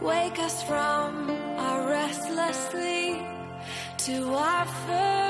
Wake us from our restless sleep to our first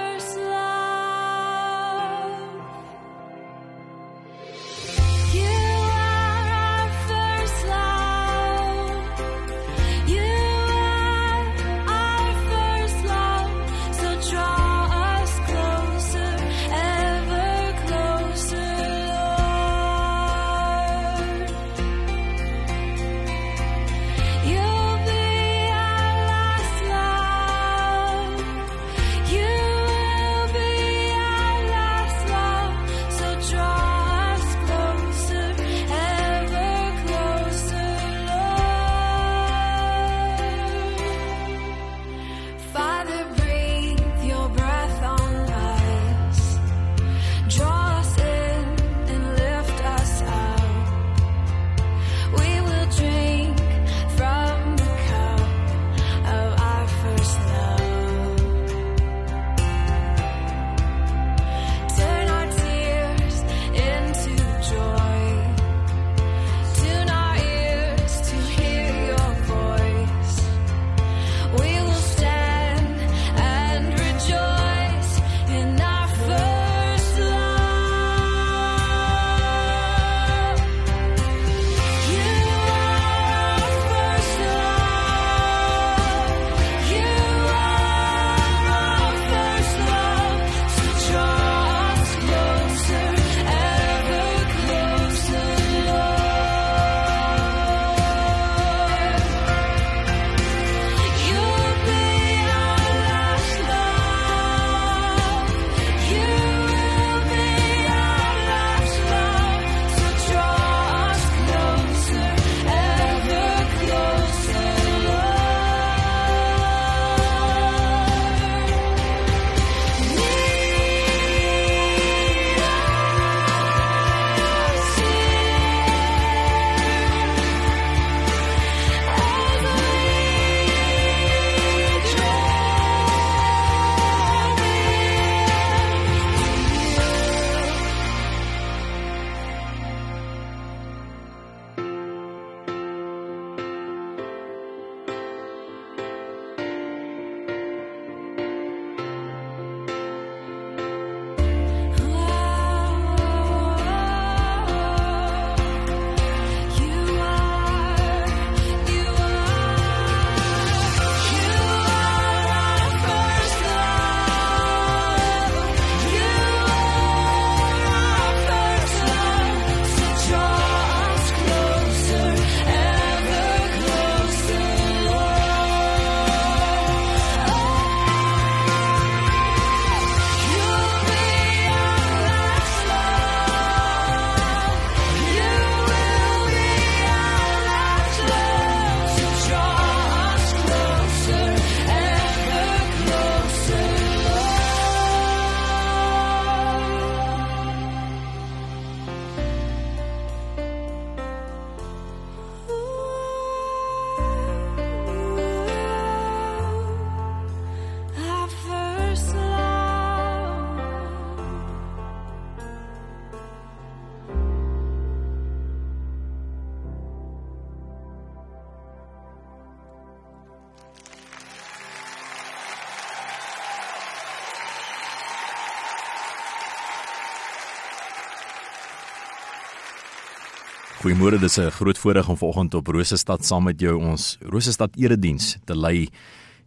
Goeiemôre, dis 'n groot voorreg om vanoggend op Rosestad saam met jou ons Rosestad erediens te lei.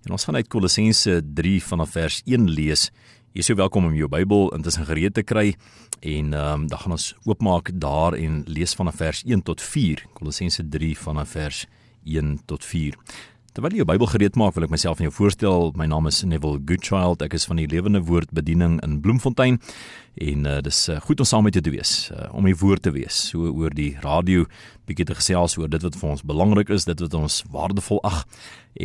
En ons gaan uit Kolossense 3 vanaf vers 1 lees. Jy is so welkom om jou Bybel intussen gereed te kry en ehm um, dan gaan ons oopmaak daar en lees vanaf vers 1 tot 4. Kolossense 3 vanaf vers 1 tot 4. Terwyl jy jou Bybel gereed maak, wil ek myself aan jou voorstel. My naam is Neville Goodchild. Ek is van die Lewende Woord Bediening in Bloemfontein. En uh, dis uh, goed om saam met jou te wees, uh, om die woord te wees, so oor die radio bietjie te gesels oor dit wat vir ons belangrik is, dit wat ons waardevol ag.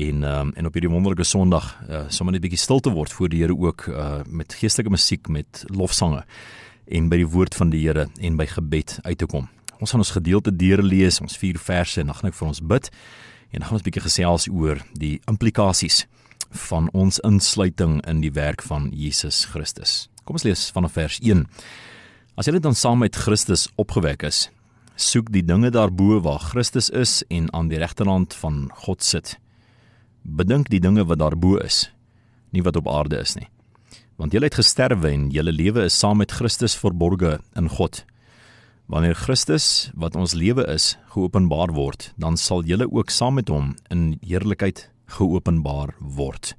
En um, en op hierdie wonderlike Sondag uh, sommer net bietjie stil te word voor die Here ook uh, met geestelike musiek, met lofsange en by die woord van die Here en by gebed uit te kom. Ons gaan ons gedeelte deurlees, ons vier verse en dan gaan ek vir ons bid. En gaan ons 'n bietjie gesels oor die implikasies van ons insluiting in die werk van Jesus Christus. Kom ons lees vanaf vers 1. As julle dan saam met Christus opgewek is, soek die dinge daarbo waar Christus is en aan die regterhand van God sit. Bedink die dinge wat daarbo is, nie wat op aarde is nie. Want julle het gesterwe en julle lewe is saam met Christus verborge in God. Wanneer Christus wat ons lewe is geopenbaar word, dan sal julle ook saam met hom in heerlikheid geopenbaar word.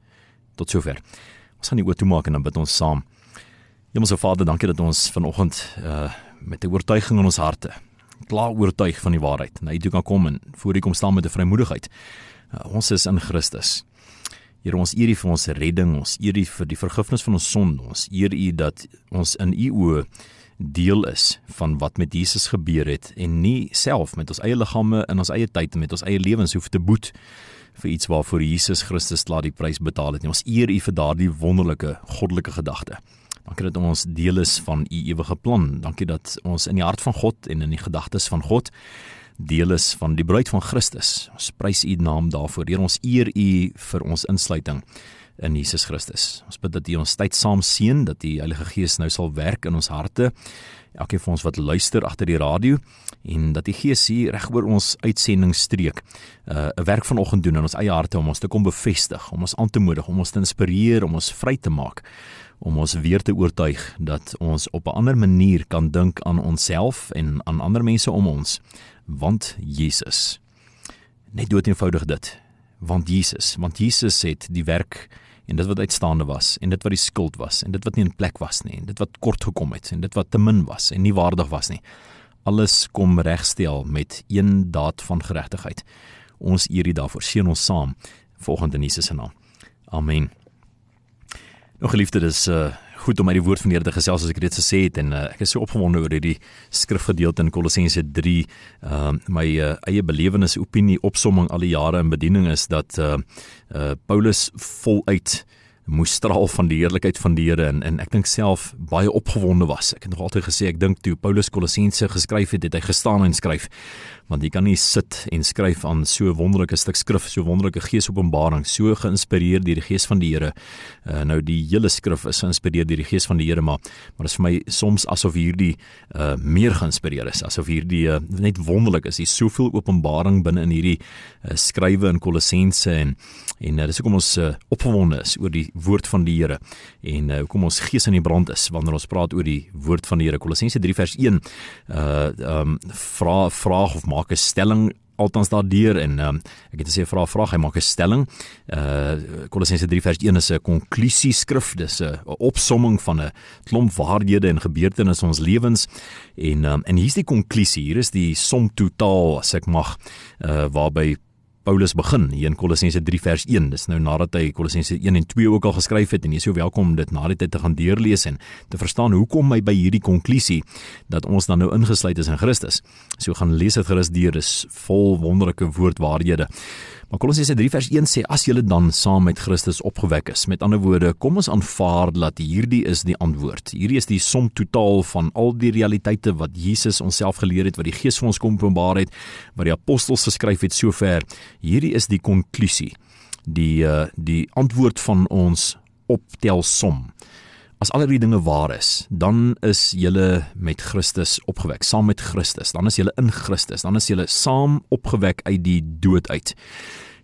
Tot sover. Ons gaan die oë toemaak en dan bid ons saam. Hemelse Vader, dankie dat ons vanoggend uh met 'n oortuiging in ons harte klaar oortuig van die waarheid. Na U toe kan kom en voor U kom staan met 'n vrymoedigheid. Uh, ons is in Christus. Here ons eer U vir ons redding, ons eer U vir die vergifnis van ons sonde. Ons eer U dat ons in U oë deel is van wat met Jesus gebeur het en nie self met ons eie liggame in ons eie tyd en met ons eie lewens hoef te boet vir iets waarvoor Jesus Christus klaar die prys betaal het. En ons eer U vir daardie wonderlike goddelike gedagte. Dankie dat ons deel is van U ewige plan. Dankie dat ons in die hart van God en in die gedagtes van God deel is van die bruid van Christus. Ons prys U naam daarvoor. Here, ons eer U vir ons insluiting in Jesus Christus. Ons bid dat U ons tyd saam seën, dat die Heilige Gees nou sal werk in ons harte. Elkeen van ons wat luister agter die radio en dat die Gees hier reg oor ons uitsendingstreek uh, 'n werk vanoggend doen in ons eie harte om ons te kom bevestig, om ons aan te moedig, om ons te inspireer, om ons vry te maak om ons weer te oortuig dat ons op 'n ander manier kan dink aan onsself en aan ander mense om ons want Jesus net dood eenvoudig dit want Jesus want Jesus het die werk en dit wat uitstaande was en dit wat die skuld was en dit wat nie in plek was nie en dit wat kort gekom het en dit wat te min was en nie waardig was nie. Alles kom regstel met een daad van geregtigheid ons eer U daarvoor. Seën ons saam volgens in Jesus se naam. Amen. Nou geliefde, dis uh goed om uit die woord van die Here te gesels soos ek reeds gesê het en uh, ek is so opgewonde oor hierdie skrifgedeelte in Kolossense 3. Uh my uh, eie belewenis, opinie, opsomming al die jare in bediening is dat uh uh Paulus voluit moes straal van die heerlikheid van die Here en en ek dink self baie opgewonde was. Ek het nog altyd gesê ek dink toe Paulus Kolossense geskryf het, het hy gestaan en skryf want jy kan nie sit en skryf aan so 'n wonderlike stuk skrif, so wonderlike geesopenbaring, so geïnspireer deur die gees van die Here. Uh, nou die hele skrif is geïnspireer deur die gees van die Here, maar maar dit is vir my soms asof hierdie uh meer geïnspireer is, asof hierdie uh, net wonderlik is. Hier's soveel openbaring binne in hierdie uh, skrywe in Kolossense en en uh, dis hoekom ons uh, opgewonde is oor die woord van die Here en uh, hoekom ons gees in die brand is wanneer ons praat oor die woord van die Here. Kolossense 3 vers 1 uh um vra vraag of maak 'n stelling altans daardeur en um, ek het gesê vra vraag hy maak 'n stelling. Uh Kolossense 3 vers 1 is 'n konklusie skrif, dis 'n opsomming van 'n klomp waarhede en gebeurtenisse in ons lewens. En um, en hier's die konklusie. Hier is die som totaal as ek mag uh waarby Paulus begin hier in Kolossense 3 vers 1. Dis nou nadat hy Kolossense 1 en 2 ook al geskryf het en jy is so welkom om dit na die tyd te gaan deurlees en te verstaan hoekom hy by hierdie konklusie dat ons dan nou ingesluit is in Christus. So gaan lees dit gerus deur, dis vol wonderlike woordwaarhede. Maar Kolossense 3 vers 1 sê as julle dan saam met Christus opgewek is. Met ander woorde, kom ons aanvaar dat hierdie is die antwoord. Hierdie is die som totaal van al die realiteite wat Jesus onsself geleer het, wat die Gees vir ons kom openbaar het, wat die apostels geskryf het sover. Hierdie is die konklusie. Die uh, die antwoord van ons optelsom. As al hierdie dinge waar is, dan is julle met Christus opgewek, saam met Christus. Dan is julle in Christus. Dan is julle saam opgewek uit die dood uit.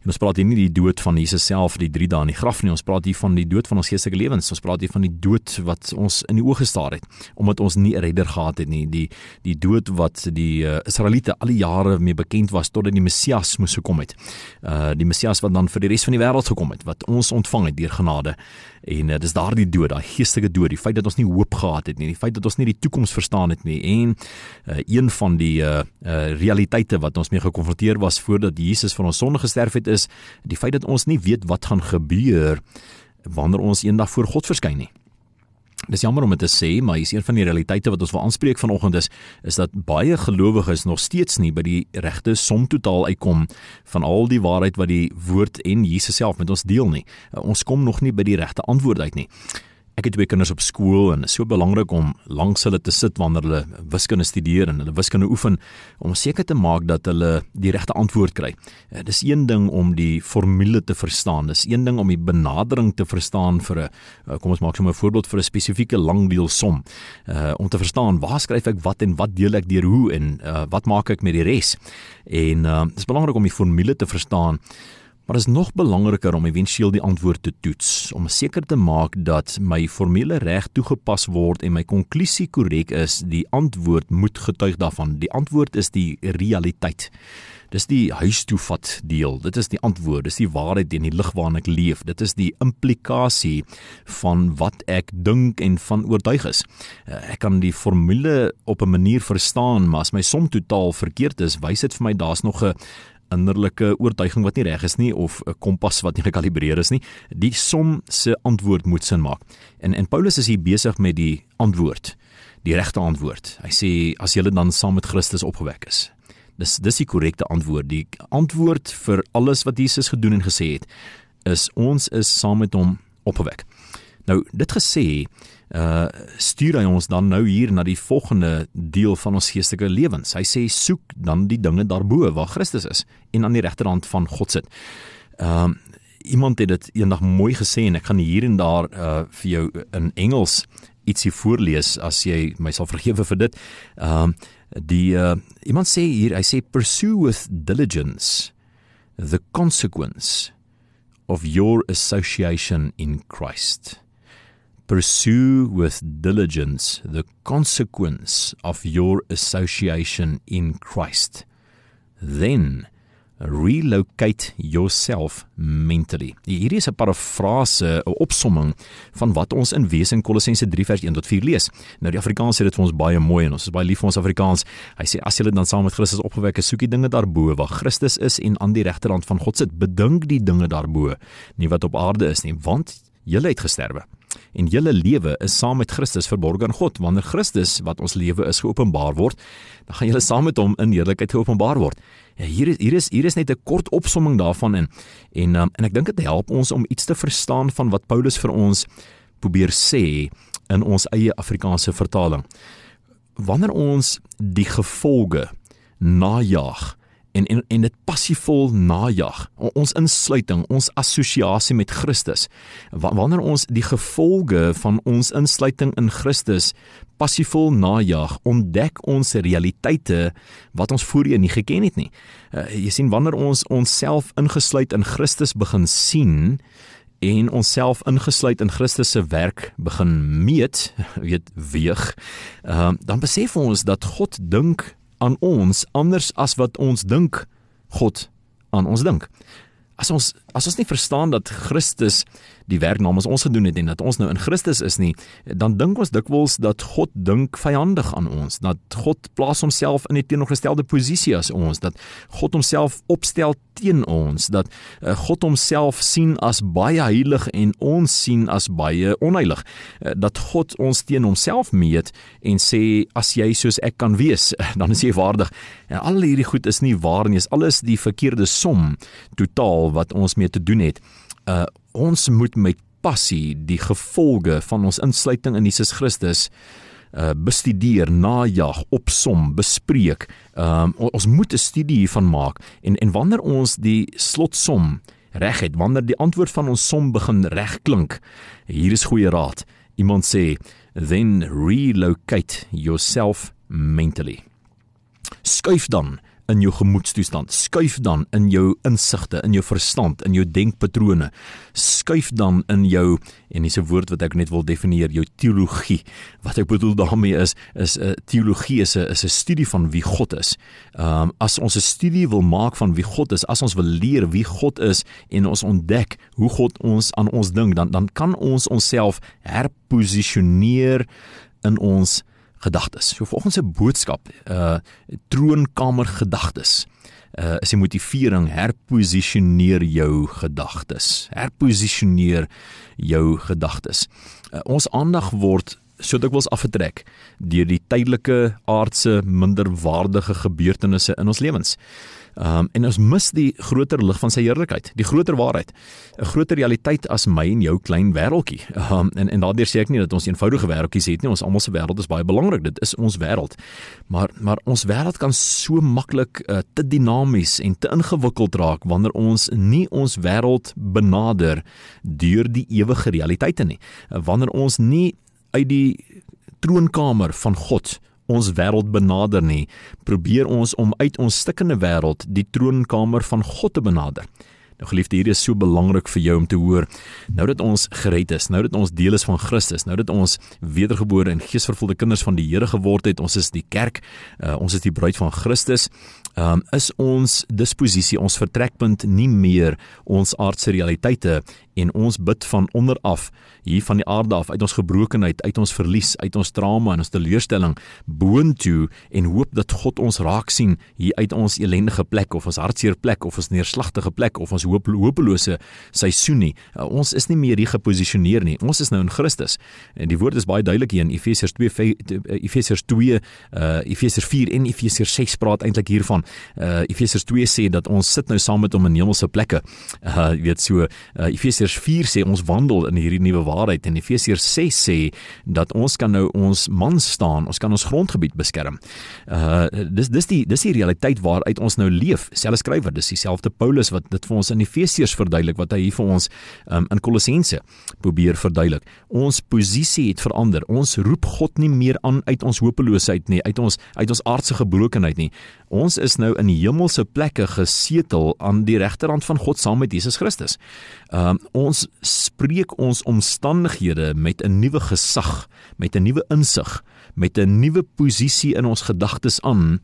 En ons praat hier nie die dood van Jesus self vir die 3 dae in die graf nie, ons praat hier van die dood van ons geestelike lewens. Ons praat hier van die dood wat ons in die oë gestaar het omdat ons nie 'n redder gehad het nie. Die die dood wat die uh, Israeliete al die jare mee bekend was totdat die Messias moes gekom het. Uh die Messias wat dan vir die res van die wêreld gekom het, wat ons ontvang het deur genade. En uh, dis daardie dood, daai geestelike dood, die feit dat ons nie hoop gehad het nie, die feit dat ons nie die toekoms verstaan het nie en uh, een van die uh, uh realiteite wat ons mee gekonfronteer was voordat Jesus vir ons sonde gesterf het is die feit dat ons nie weet wat gaan gebeur wanneer ons eendag voor God verskyn nie. Dis jammer om dit te sê, maar hier's een van die realiteite wat ons wil aanspreek vanoggend is is dat baie gelowiges nog steeds nie by die regte som totaal uitkom van al die waarheid wat die woord en Jesus self met ons deel nie. Ons kom nog nie by die regte antwoord uit nie. Ek het twee kinders op skool en dit is so belangrik om langs hulle te sit wanneer hulle wiskunde studeer en hulle wiskunde oefen om seker te maak dat hulle die regte antwoord kry. Dit is een ding om die formule te verstaan. Dis een ding om die benadering te verstaan vir 'n kom ons maak sommer 'n voorbeeld vir 'n spesifieke langdeelsom. Uh om te verstaan waar skryf ek wat en wat deel ek deur hoe en uh wat maak ek met die res. En uh dis belangrik om die formule te verstaan. Maar dit is nog belangriker om éventueel die antwoord te toets, om seker te maak dat my formule reg toegepas word en my konklusie korrek is. Die antwoord moet getuig daarvan. Die antwoord is die realiteit. Dis die huis toe vat deel. Dit is die antwoord, dis die waarheid en die lig waarin ek leef. Dit is die implikasie van wat ek dink en van oortuig is. Ek kan die formule op 'n manier verstaan, maar as my som totaal verkeerd is, wys dit vir my daar's nog 'n innerlike oortuiging wat nie reg is nie of 'n kompas wat nie gekalibreer is nie. Die som se antwoord moet sin maak. En en Paulus is hier besig met die antwoord, die regte antwoord. Hy sê as jy dan saam met Christus opgewek is. Dis dis die korrekte antwoord. Die antwoord vir alles wat Jesus gedoen en gesê het is ons is saam met hom opgewek. Nou dit gesê, uh stuur hy ons dan nou hier na die volgende deel van ons geestelike lewens. Hy sê soek dan die dinge daarbo waar Christus is en aan die regterhand van God sit. Ehm uh, iemand het dit eendag mooi gesê en ek gaan hier en daar uh vir jou in Engels ietsie voorlees as jy my sal vergewe vir dit. Ehm uh, die uh iemand sê hier, hy sê pursue with diligence the consequence of your association in Christ. Pursue with diligence the consequence of your association in Christ. Then relocate yourself mentally. Hierdie is 'n parafrase, 'n opsomming van wat ons in Wese in Kolossense 3 vers 1 tot 4 lees. Nou die Afrikaans sê dit vir ons baie mooi en ons is baie lief vir ons Afrikaans. Hy sê as jy dan saam met Christus opgewek is, soek die dinge daarbo waar Christus is en aan die regterhand van God sit. Bedink die dinge daarbo, nie wat op aarde is nie, want jy het gesterwe en julle lewe is saam met Christus verborg aan God. Wanneer Christus wat ons lewe is geopenbaar word, dan gaan julle saam met hom in heerlikheid geopenbaar word. Ja, hier is hier is hier is net 'n kort opsomming daarvan in en um, en ek dink dit help ons om iets te verstaan van wat Paulus vir ons probeer sê in ons eie Afrikaanse vertaling. Wanneer ons die gevolge najag en en en dit passievol najag. Ons insluiting, ons assosiasie met Christus. Wanneer ons die gevolge van ons insluiting in Christus passievol najag, ontdek ons realiteite wat ons voorheen nie geken het nie. Uh, jy sien wanneer ons onsself ingesluit in Christus begin sien en onsself ingesluit in Christus se werk begin meet, weet weeg, uh, dan besef ons dat God dink aan ons anders as wat ons dink God aan ons dink. As ons as ons nie verstaan dat Christus die werk namens ons gedoen het en dat ons nou in Christus is nie, dan dink ons dikwels dat God dink vyandig aan ons, dat God plaas homself in 'n teenoorgestelde posisie as ons, dat God homself opstel teen ons, dat uh, God homself sien as baie heilig en ons sien as baie onheilig, uh, dat God ons teen homself meet en sê as jy soos ek kan wees, dan is jy waardig. En al hierdie goed is nie waar nie, is alles die verkeerde som totaal wat ons mee te doen het. Uh ons moet met passie die gevolge van ons insluiting in Jesus Christus uh bestudeer, najag, opsom, bespreek. Um ons moet 'n studie hiervan maak en en wanneer ons die slotsom reg het, wanneer die antwoord van ons som begin reg klink, hier is goeie raad. Iemand sê, then relocate yourself mentally. Skuif dan in jou gemoedstoestand. Skuif dan in jou insigte, in jou verstand, in jou denkpatrone. Skuif dan in jou en dis 'n woord wat ek net wil definieer, jou teologie. Wat ek bedoel daarmee is is 'n uh, teologie is 'n is 'n studie van wie God is. Ehm um, as ons 'n studie wil maak van wie God is, as ons wil leer wie God is en ons ontdek hoe God ons aan ons dink, dan dan kan ons onsself herposisioneer in ons gedagtes. So volgens 'n boodskap, uh troonkamer gedagtes. Uh is die motivering herposisioneer jou gedagtes. Herposisioneer jou gedagtes. Uh, ons aandag word so dikwels afgetrek deur die tydelike aardse minderwaardige gebeurtenisse in ons lewens. Um en ons mis die groter lig van sy heerlikheid, die groter waarheid, 'n groter realiteit as my en jou klein wêreltjie. Um en en daardeur sê ek nie dat ons eenvoudige wêreltjies het nie, ons almal se wêreld is baie belangrik. Dit is ons wêreld. Maar maar ons wêreld kan so maklik uh, te dinamies en te ingewikkeld raak wanneer ons nie ons wêreld benader deur die ewige realiteite nie. Uh, wanneer ons nie uit die troonkamer van God ons wêreld benader nie, probeer ons om uit ons stikkende wêreld die troonkamer van God te benader. Nou geliefde, hier is so belangrik vir jou om te hoor. Nou dat ons gered is, nou dat ons deel is van Christus, nou dat ons wedergebore en geesvervulde kinders van die Here geword het, ons is die kerk, uh, ons is die bruid van Christus, um, is ons disposisie, ons vertrekpunt nie meer ons aardse realiteite en ons bid van onder af hier van die aarde af uit ons gebrokenheid, uit ons verlies, uit ons trauma en ons teleurstelling boontoe en hoop dat God ons raak sien hier uit ons ellendige plek of ons hartseer plek of ons neerslagtige plek of ons hoop hopelose seisoen nie. Uh, ons is nie meer hier geposisioneer nie. Ons is nou in Christus. En die woord is baie duidelik hier in Efesiërs 2 uh, Efesiërs 2 uh Efesiërs 4 en Efesiërs 6 praat eintlik hiervan. Uh Efesiërs 2 sê dat ons sit nou saam met hom in hemelse plekke. Uh jy weet so uh Efesiërs 4 sê ons wandel in hierdie nuwe waarheid en Efesiërs 6 sê dat ons kan nou ons man staan, ons kan ons grondgebied beskerm. Uh dis dis die dis die realiteit waaruit ons nou leef. Selfs skrywer, dis dieselfde Paulus wat dit vir ons in Efesiërs verduidelik wat hy hier vir ons um, in Kolossense probeer verduidelik. Ons posisie het verander. Ons roep God nie meer aan uit ons hopeloosheid nie, uit ons uit ons aardse gebrokenheid nie. Ons is nou in hemelse plekke gesetel aan die regterhand van God saam met Jesus Christus. Um ons spreek ons omstandighede met 'n nuwe gesag, met 'n nuwe insig, met 'n nuwe posisie in ons gedagtes aan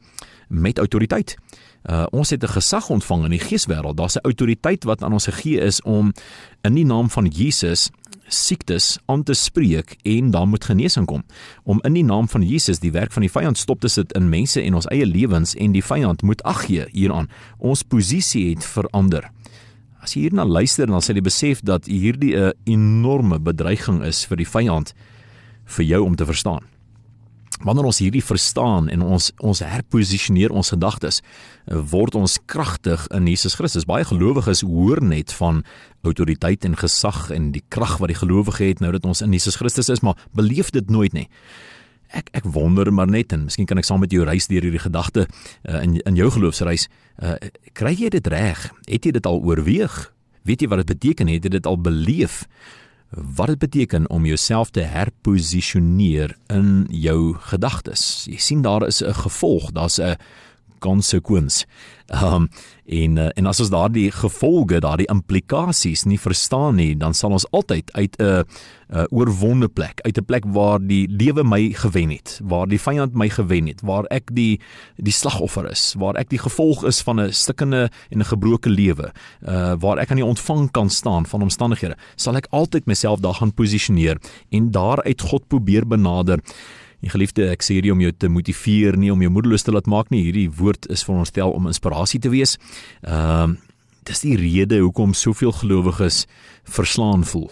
met autoriteit. Uh, ons het 'n gesag ontvang in die geeswêreld. Daar's 'n autoriteit wat aan ons gegee is om in die naam van Jesus siektes aan te spreek en dan moet genesing kom. Om in die naam van Jesus die werk van die vyand stop te sit in mense en ons eie lewens en die vyand moet ag gee hieraan. Ons posisie het verander. As jy hierna luister dan sal jy besef dat hierdie 'n enorme bedreiging is vir die vyand vir jou om te verstaan. Wanneer ons hierdie verstaan en ons ons herposisioneer ons gedagtes, word ons kragtig in Jesus Christus. Baie gelowiges hoor net van autoriteit en gesag en die krag wat die gelowige het nou dat ons in Jesus Christus is, maar beleef dit nooit nie. Ek ek wonder maar net en miskien kan ek saam met jou reis deur hierdie gedagte uh, in in jou geloofsreis. Uh, kry jy dit reg? Het jy dit al oorweeg? Weet jy wat dit beteken? Het jy dit al beleef? Wat dit beteken om jouself te herposisioneer in jou gedagtes. Jy sien daar is 'n gevolg, daar's 'n konsekwens. Ehm um, en uh, en as ons daardie gevolge, daardie implikasies nie verstaan nie, dan sal ons altyd uit 'n 'n oorwonde plek, uit 'n plek waar die lewe my gewen het, waar die vyand my gewen het, waar ek die die slagoffer is, waar ek die gevolg is van 'n stikkende en 'n gebroke lewe, uh waar ek aan die ontvang kan staan van omstandighede, sal ek altyd myself daar gaan posisioneer en daaruit God probeer benader. En geliefde, ek sê hierdie om jou te motiveer, nie om jou moedeloos te laat maak nie. Hierdie woord is vir ons stel om inspirasie te wees. Ehm uh, dis die rede hoekom soveel gelowiges verslaan voel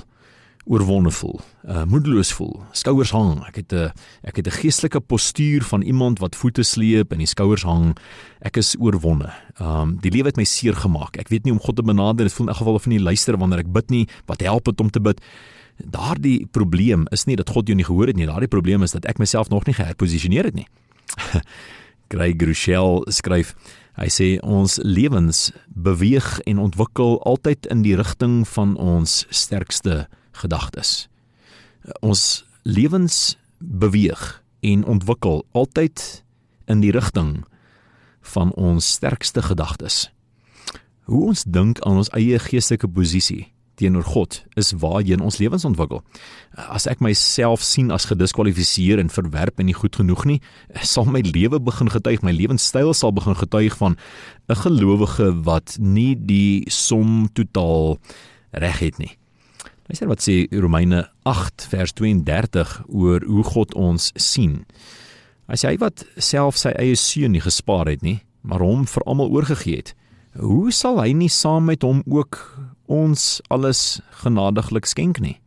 oorwonne voel, uh moedeloos voel, skouers hang. Ek het 'n ek het 'n geestelike postuur van iemand wat voete sleep en die skouers hang. Ek is oorwonne. Um die lewe het my seer gemaak. Ek weet nie om God te benader. Dit voel in elk geval of nie luister wanneer ek bid nie. Wat help dit om te bid? Daardie probleem is nie dat God jou nie gehoor het nie. Daardie probleem is dat ek myself nog nie geherposisioneer het nie. Greg Grushel skryf Hy sê ons lewens beweeg en ontwikkel altyd in die rigting van ons sterkste gedagtes. Ons lewens beweeg en ontwikkel altyd in die rigting van ons sterkste gedagtes. Hoe ons dink aan ons eie geestelike posisie teenoor God is waarheen ons lewens ontwikkel. As ek myself sien as gediskwalifiseer en verwerp en nie goed genoeg nie, sal my lewe begin getuig, my lewenstyl sal begin getuig van 'n gelowige wat nie die som totaal reg het nie. Luister wat sê Romeine 8 vers 32 oor hoe God ons sien. Sê hy wat self sy eie seun nie gespaar het nie, maar hom vir almal oorgegee het, hoe sal hy nie saam met hom ook ons alles genadiglik skenk nie?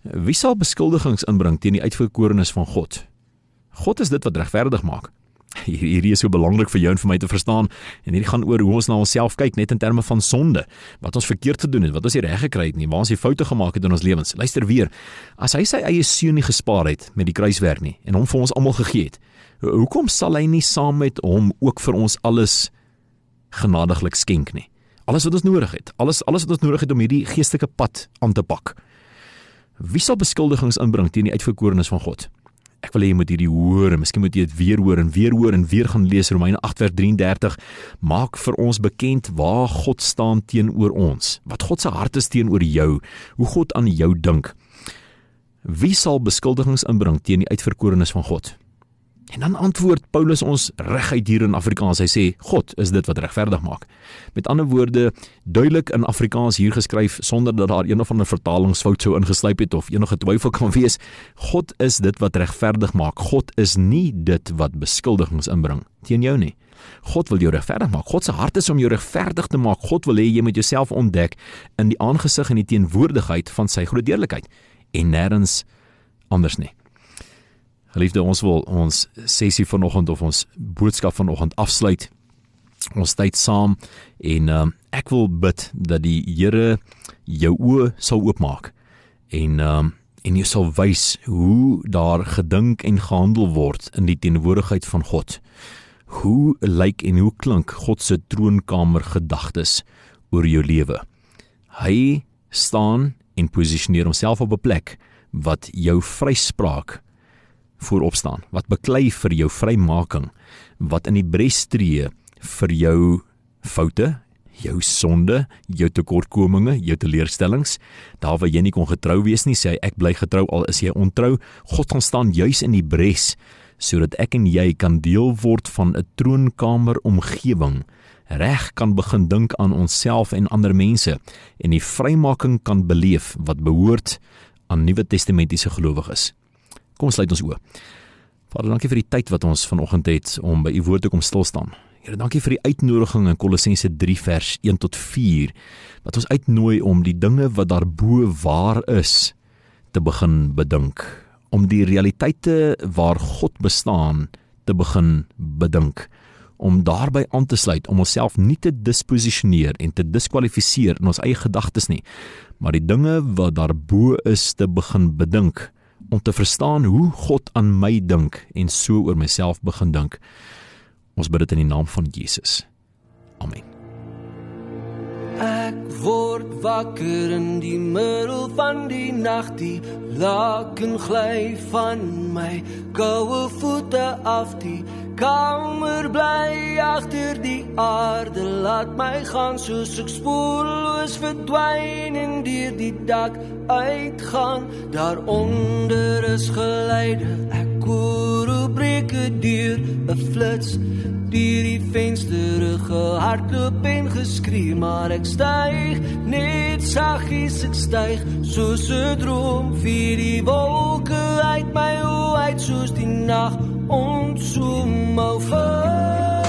Wie sal beskuldigings inbring teen die uitverkorenes van God? God is dit wat regverdig maak. Hierdie is so belangrik vir jou en vir my te verstaan en hierdie gaan oor hoe ons na onsself kyk net in terme van sonde, wat ons verkeerd gedoen het, wat ons nie reg gekry het nie, waar ons die foute gemaak het in ons lewens. Luister weer. As hy sy eie seun nie gespaar het met die kruiswerk nie en hom vir ons almal gegee het, hoekom sal hy nie saam met hom ook vir ons alles genadiglik skenk nie? Alles wat ons nodig het, alles alles wat ons nodig het om hierdie geestelike pad aan te pak. Wie sal beskuldigings inbring teen die uitverkorenes van God? Ek wil hê jy moet hierdie hoor en miskien moet jy dit weer hoor en weer hoor en weer gaan lees Romeine 8 vers 33 maak vir ons bekend waar God staan teenoor ons wat God se hart is teenoor jou hoe God aan jou dink Wie sal beskuldigings inbring teen die uitverkorenes van God En dan antwoord Paulus ons reguit hier in Afrikaans. Hy sê God is dit wat regverdig maak. Met ander woorde, duidelik in Afrikaans hier geskryf sonder dat daar een of ander vertalingsfout sou ingeslyp het of enige twyfel kan wees. God is dit wat regverdig maak. God is nie dit wat beskuldigings inbring teen jou nie. God wil jou regverdig maak. God se hart is om jou regverdig te maak. God wil hê jy moet jouself ontdek in die aangesig en die teenwoordigheid van sy groot deurlikheid en nêrens anders nie. Geliefde, ons wil ons sessie vanoggend of ons boodskap vanoggend afsluit. Ons tyd saam en uh, ek wil bid dat die Here jou oë sal oopmaak en uh, en jy sal wys hoe daar gedink en gehandel word in die teenwoordigheid van God. Hoe lyk en hoe klink God se troonkamer gedagtes oor jou lewe? Hy staan en posisioneer homself op 'n plek wat jou vryspraak voorop staan, wat beklei vir jou vrymaking, wat in die bres tree vir jou foute, jou sonde, jou tekortkominge, jou teleurstellings. Daar waar jy nie kon getrou wees nie, sê hy ek bly getrou al is jy ontrou. God gaan staan juis in die bres sodat ek en jy kan deel word van 'n troonkamer omgewing reg kan begin dink aan onsself en ander mense en die vrymaking kan beleef wat behoort aan Nuwe Testamentiese gelowiges. Kom ons sluit ons oë. Vader, dankie vir die tyd wat ons vanoggend het om by u woord te kom stil staan. Here, dankie vir die uitnodiging in Kolossense 3 vers 1 tot 4 wat ons uitnooi om die dinge wat daarbo waar is te begin bedink, om die realiteite waar God bestaan te begin bedink om daarbey aan te sluit om onsself nie te disposisioneer en te diskwalifiseer in ons eie gedagtes nie maar die dinge wat daarbo is te begin bedink om te verstaan hoe God aan my dink en so oor myself begin dink. Ons bid dit in die naam van Jesus. Amen. Ek word wakker in die middel van die nag, die laken gly van my koue voete af, die kamer bly agter die aarde, laat my gaan soos ek spoorloos verdwyn en deur die dak uitgaan. Daaronder is geleide, ek koer op breke deur 'n flits deur die venster gehardloop en geskree maar ek styg net saggies ek styg soos 'n droom vir die wolke uit my oë uit soos die nag ontsoem my vas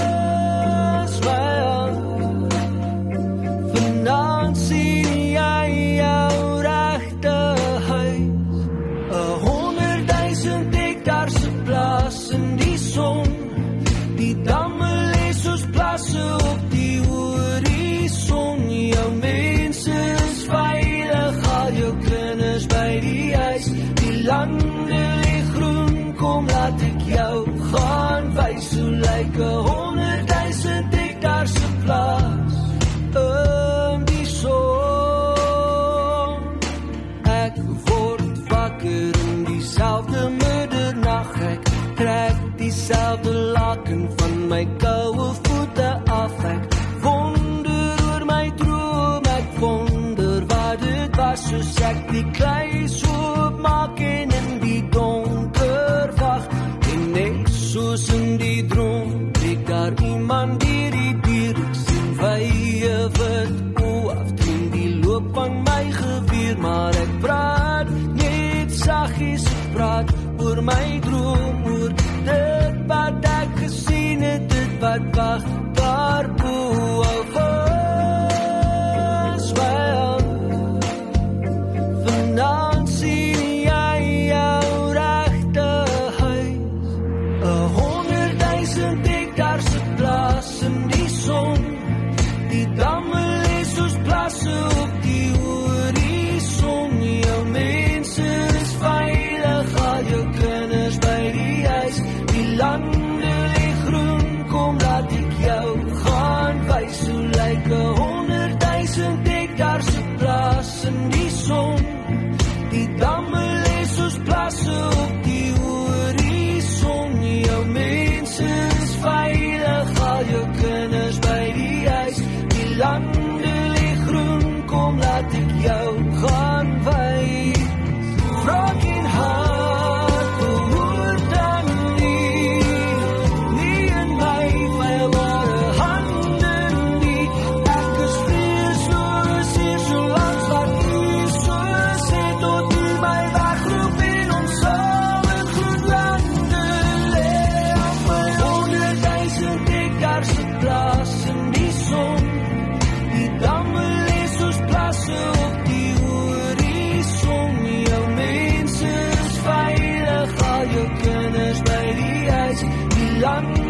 my droom oor dit wat ek gesien het, dit wat wag soon. young